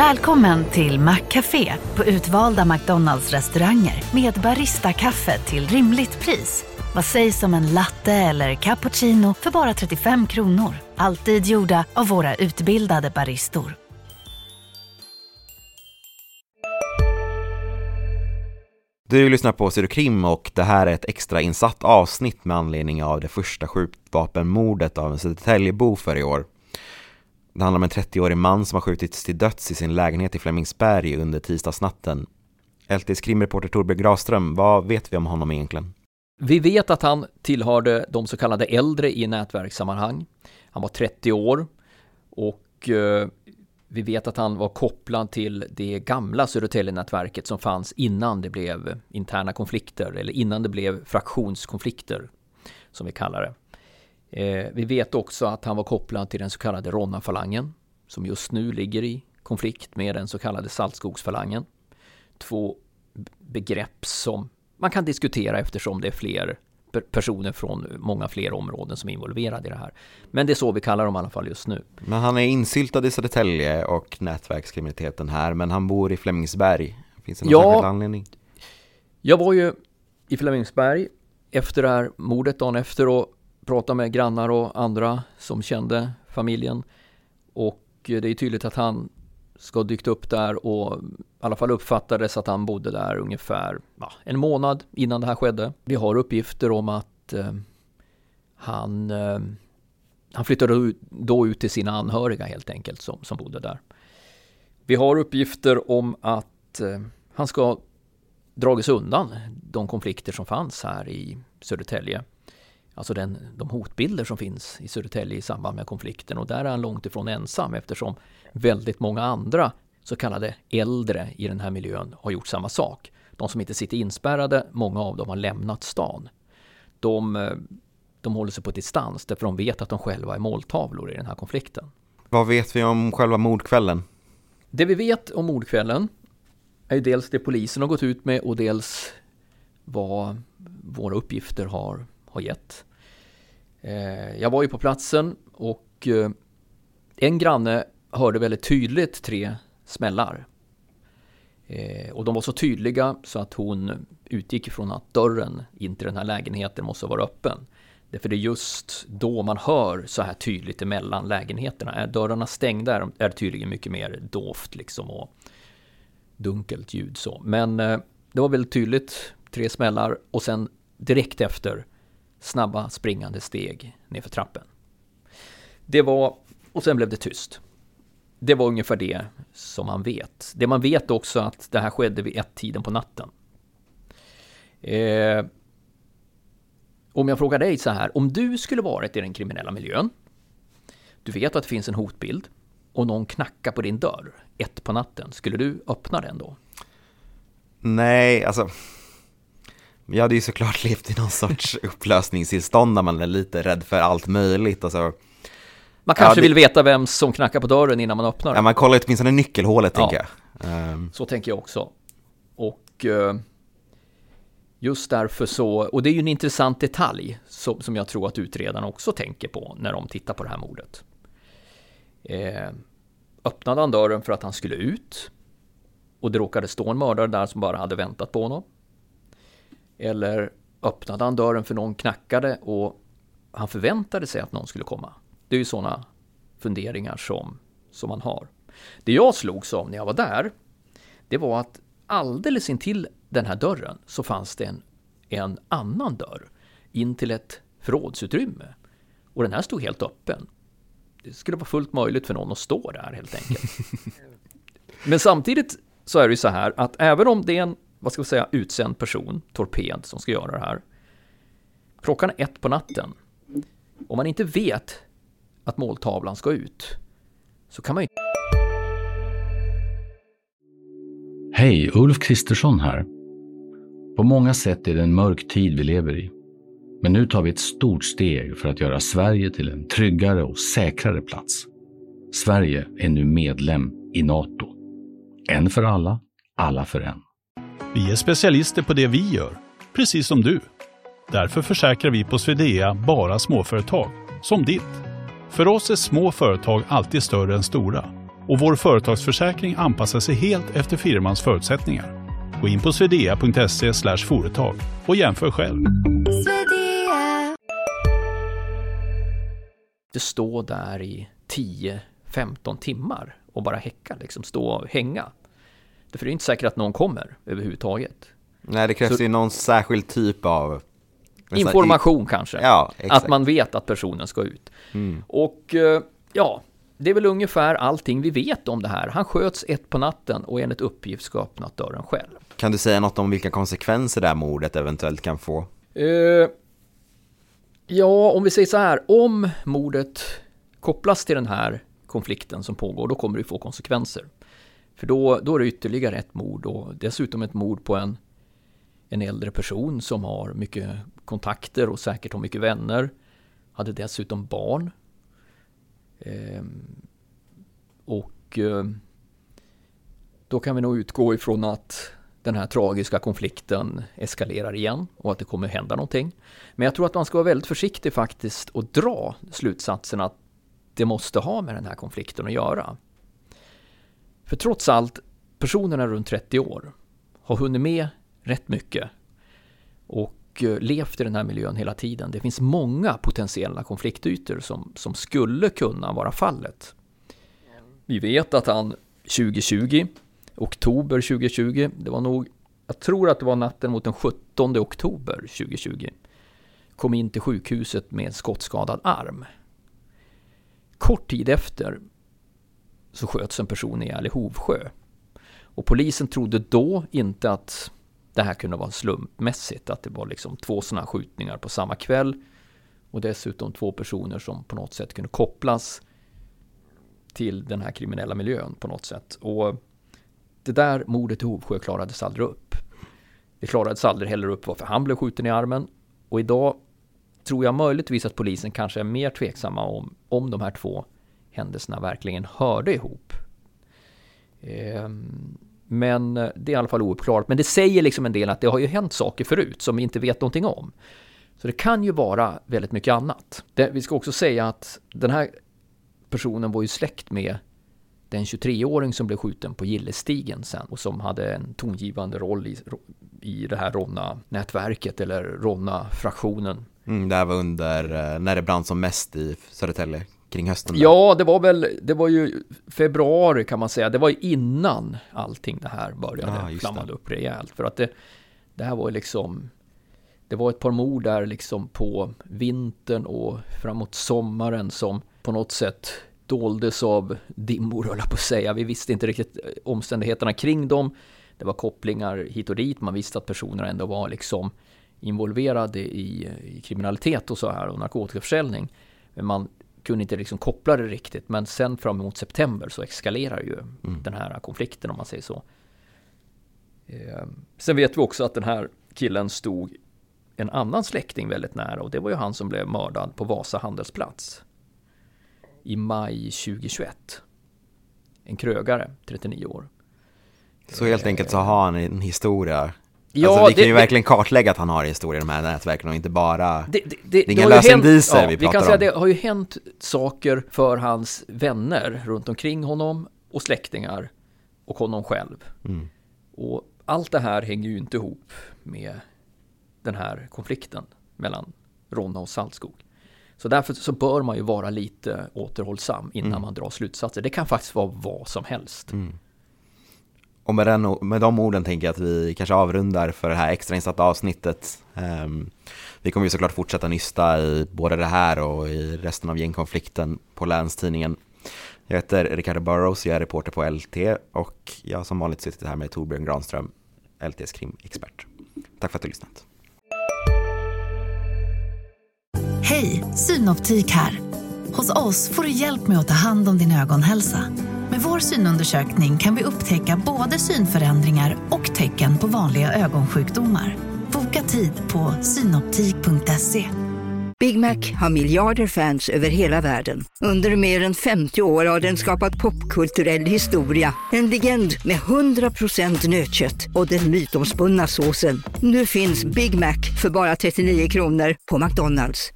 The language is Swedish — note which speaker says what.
Speaker 1: Välkommen till Maccafé på utvalda McDonalds restauranger med Baristakaffe till rimligt pris. Vad sägs om en latte eller cappuccino för bara 35 kronor? Alltid gjorda av våra utbildade baristor.
Speaker 2: Du lyssnar på Krim och det här är ett extra insatt avsnitt med anledning av det första skjutvapenmordet av en Södertäljebo för i år. Det handlar om en 30-årig man som har skjutits till döds i sin lägenhet i Flemingsberg under tisdagsnatten. LTs krimreporter Torbjörn Graström, vad vet vi om honom egentligen?
Speaker 3: Vi vet att han tillhörde de så kallade äldre i nätverkssammanhang. Han var 30 år och eh, vi vet att han var kopplad till det gamla Södertälje-nätverket som fanns innan det blev interna konflikter eller innan det blev fraktionskonflikter som vi kallar det. Eh, vi vet också att han var kopplad till den så kallade Ronna-falangen som just nu ligger i konflikt med den så kallade Saltskogsfalangen. Två begrepp som man kan diskutera eftersom det är fler personer från många fler områden som är involverade i det här. Men det är så vi kallar dem i alla fall just nu.
Speaker 2: Men han är insyltad i Södertälje och nätverkskriminaliteten här, men han bor i Flemingsberg. Finns det någon ja, särskild anledning?
Speaker 3: Jag var ju i Flemingsberg efter det här mordet dagen efter och pratade med grannar och andra som kände familjen. Och det är tydligt att han ska ha dykt upp där och i alla fall uppfattades att han bodde där ungefär ja, en månad innan det här skedde. Vi har uppgifter om att eh, han, eh, han flyttade då ut till sina anhöriga helt enkelt som, som bodde där. Vi har uppgifter om att eh, han ska ha dragits undan de konflikter som fanns här i Södertälje. Alltså den, de hotbilder som finns i Södertälje i samband med konflikten och där är han långt ifrån ensam eftersom väldigt många andra så kallade äldre i den här miljön har gjort samma sak. De som inte sitter inspärrade, många av dem har lämnat stan. De, eh, de håller sig på distans därför de vet att de själva är måltavlor i den här konflikten.
Speaker 2: Vad vet vi om själva mordkvällen?
Speaker 3: Det vi vet om mordkvällen är ju dels det polisen har gått ut med och dels vad våra uppgifter har, har gett. Eh, jag var ju på platsen och eh, en granne hörde väldigt tydligt tre smällar. Eh, och de var så tydliga så att hon utgick ifrån att dörren in till den här lägenheten måste vara öppen. Därför det är just då man hör så här tydligt emellan lägenheterna. Är dörrarna stängda är det tydligen mycket mer dovt liksom och dunkelt ljud så. Men eh, det var väldigt tydligt, tre smällar och sen direkt efter snabba springande steg nerför trappen. Det var, och sen blev det tyst. Det var ungefär det som man vet. Det man vet också att det här skedde vid ett tiden på natten. Eh, om jag frågar dig så här, om du skulle varit i den kriminella miljön, du vet att det finns en hotbild och någon knackar på din dörr ett på natten, skulle du öppna den då?
Speaker 2: Nej, alltså jag hade ju såklart levt i någon sorts upplösningstillstånd där man är lite rädd för allt möjligt. Alltså,
Speaker 3: man kanske ja, det... vill veta vem som knackar på dörren innan man öppnar.
Speaker 2: Ja, man kollar åtminstone nyckelhålet ja, tänker
Speaker 3: jag. Um... Så tänker jag också. Och uh, just därför så, och det är ju en intressant detalj som, som jag tror att utredarna också tänker på när de tittar på det här mordet. Uh, öppnade han dörren för att han skulle ut och det råkade stå en mördare där som bara hade väntat på honom. Eller öppnade han dörren för någon knackade och han förväntade sig att någon skulle komma. Det är ju sådana funderingar som, som man har. Det jag slogs av när jag var där, det var att alldeles intill den här dörren så fanns det en, en annan dörr in till ett förrådsutrymme. Och den här stod helt öppen. Det skulle vara fullt möjligt för någon att stå där helt enkelt. Men samtidigt så är det ju så här att även om det är en vad ska vi säga, utsänd person, torped, som ska göra det här. Klockan är ett på natten. Om man inte vet att måltavlan ska ut så kan man ju...
Speaker 4: Hej, Ulf Kristersson här. På många sätt är det en mörk tid vi lever i. Men nu tar vi ett stort steg för att göra Sverige till en tryggare och säkrare plats. Sverige är nu medlem i Nato. En för alla, alla för en.
Speaker 5: Vi är specialister på det vi gör, precis som du. Därför försäkrar vi på Swedea bara småföretag, som ditt. För oss är små företag alltid större än stora och vår företagsförsäkring anpassar sig helt efter firmans förutsättningar. Gå in på swedea.se företag och jämför själv.
Speaker 3: Det står där i 10-15 timmar och bara häcka, liksom stå och hänga. För det är inte säkert att någon kommer överhuvudtaget.
Speaker 2: Nej, det krävs
Speaker 3: Så-
Speaker 2: ju någon särskild typ av
Speaker 3: Information kanske.
Speaker 2: Ja, exakt.
Speaker 3: Att man vet att personen ska ut.
Speaker 2: Mm.
Speaker 3: Och eh, ja, det är väl ungefär allting vi vet om det här. Han sköts ett på natten och enligt uppgift ska ha öppnat dörren själv.
Speaker 2: Kan du säga något om vilka konsekvenser det här mordet eventuellt kan få?
Speaker 3: Eh, ja, om vi säger så här, om mordet kopplas till den här konflikten som pågår, då kommer det få konsekvenser. För då, då är det ytterligare ett mord och dessutom ett mord på en, en äldre person som har mycket kontakter och säkert har mycket vänner. Hade dessutom barn. Eh, och eh, då kan vi nog utgå ifrån att den här tragiska konflikten eskalerar igen och att det kommer hända någonting. Men jag tror att man ska vara väldigt försiktig faktiskt och dra slutsatsen att det måste ha med den här konflikten att göra. För trots allt, personerna runt 30 år har hunnit med rätt mycket och eh, levt i den här miljön hela tiden. Det finns många potentiella konfliktytor som, som skulle kunna vara fallet. Vi vet att han 2020, oktober 2020, det var nog, jag tror att det var natten mot den 17 oktober 2020, kom in till sjukhuset med en skottskadad arm. Kort tid efter så sköts en person ihjäl i Hovsjö. Och polisen trodde då inte att det här kunde vara slumpmässigt, att det var liksom två sådana skjutningar på samma kväll och dessutom två personer som på något sätt kunde kopplas till den här kriminella miljön på något sätt. Och det där mordet i Hovsjö klarades aldrig upp. Det klarades aldrig heller upp varför han blev skjuten i armen. Och idag tror jag möjligtvis att polisen kanske är mer tveksamma om, om de här två händelserna verkligen hörde ihop. Ehm, men eh, det är i alla fall ouppklarat. Men det säger liksom en del att det har ju hänt saker förut som vi inte vet någonting om. Så det kan ju vara väldigt mycket annat. Det, vi ska också säga att den här personen var ju släkt med den 23-åring som blev skjuten på Gillestigen sen och som hade en tongivande roll i, i det här Ronna-nätverket eller Ronna-fraktionen.
Speaker 2: Mm, det här var under, eh, när det brann som mest i Södertälje, kring hösten. där.
Speaker 3: Ja, det var väl, det var ju februari kan man säga, det var innan allting det här började flammade
Speaker 2: det.
Speaker 3: upp rejält. För att det, det här var ju liksom, det var ett par mord där liksom på vintern och framåt sommaren som på något sätt doldes av dimmor höll jag på att säga. Vi visste inte riktigt eh, omständigheterna kring dem. Det var kopplingar hit och dit. Man visste att personerna ändå var liksom involverade i, i kriminalitet och så här och narkotikaförsäljning. Men man kunde inte liksom koppla det riktigt. Men sen fram emot september så eskalerar ju den här konflikten om man säger så. Eh, Sen vet vi också att den här killen stod en annan släkting väldigt nära och det var ju han som blev mördad på Vasa handelsplats i maj 2021. En krögare, 39 år.
Speaker 2: Så helt enkelt så har han en historia.
Speaker 3: Ja,
Speaker 2: alltså, vi kan
Speaker 3: det-
Speaker 2: ju
Speaker 3: det-
Speaker 2: verkligen kartlägga att han har en historia i de här nätverken och inte bara...
Speaker 3: Det, det, det,
Speaker 2: är inga
Speaker 3: har ju hänt-
Speaker 2: lösendiser vi
Speaker 3: vi kan
Speaker 2: pratar
Speaker 3: säga
Speaker 2: om.
Speaker 3: det har ju hänt saker för hans vänner runt omkring honom och släktingar och honom själv.
Speaker 2: Mm.
Speaker 3: Och allt det här hänger ju inte ihop med den här konflikten mellan Ronna och Saltskog. Så därför så bör man ju vara lite återhållsam innan
Speaker 2: Mm.
Speaker 3: man drar slutsatser. Det kan faktiskt vara vad som helst.
Speaker 2: Och med, den, med de orden tänker jag att vi kanske avrundar för det här extrainsatta avsnittet. Ehm, vi kommer ju såklart fortsätta nysta i både det här och i resten av gängkonflikten på Länstidningen. Jag heter Ricardo Burrows, jag är reporter på LT och jag har som vanligt suttit här med Torbjörn Granström, LTs krimexpert. Tack för att du har lyssnat.
Speaker 1: Hej, Synoptik här. Hos oss får du hjälp med att ta hand om din ögonhälsa. Med vår synundersökning kan vi upptäcka både synförändringar och tecken på vanliga ögonsjukdomar. Boka tid på synoptik.se.
Speaker 6: Big Mac har miljarder fans över hela världen. Under mer än 50 år har den skapat popkulturell historia. En legend med 100% nötkött och den mytomspunna såsen. Nu finns Big Mac för bara 39 kronor på McDonalds.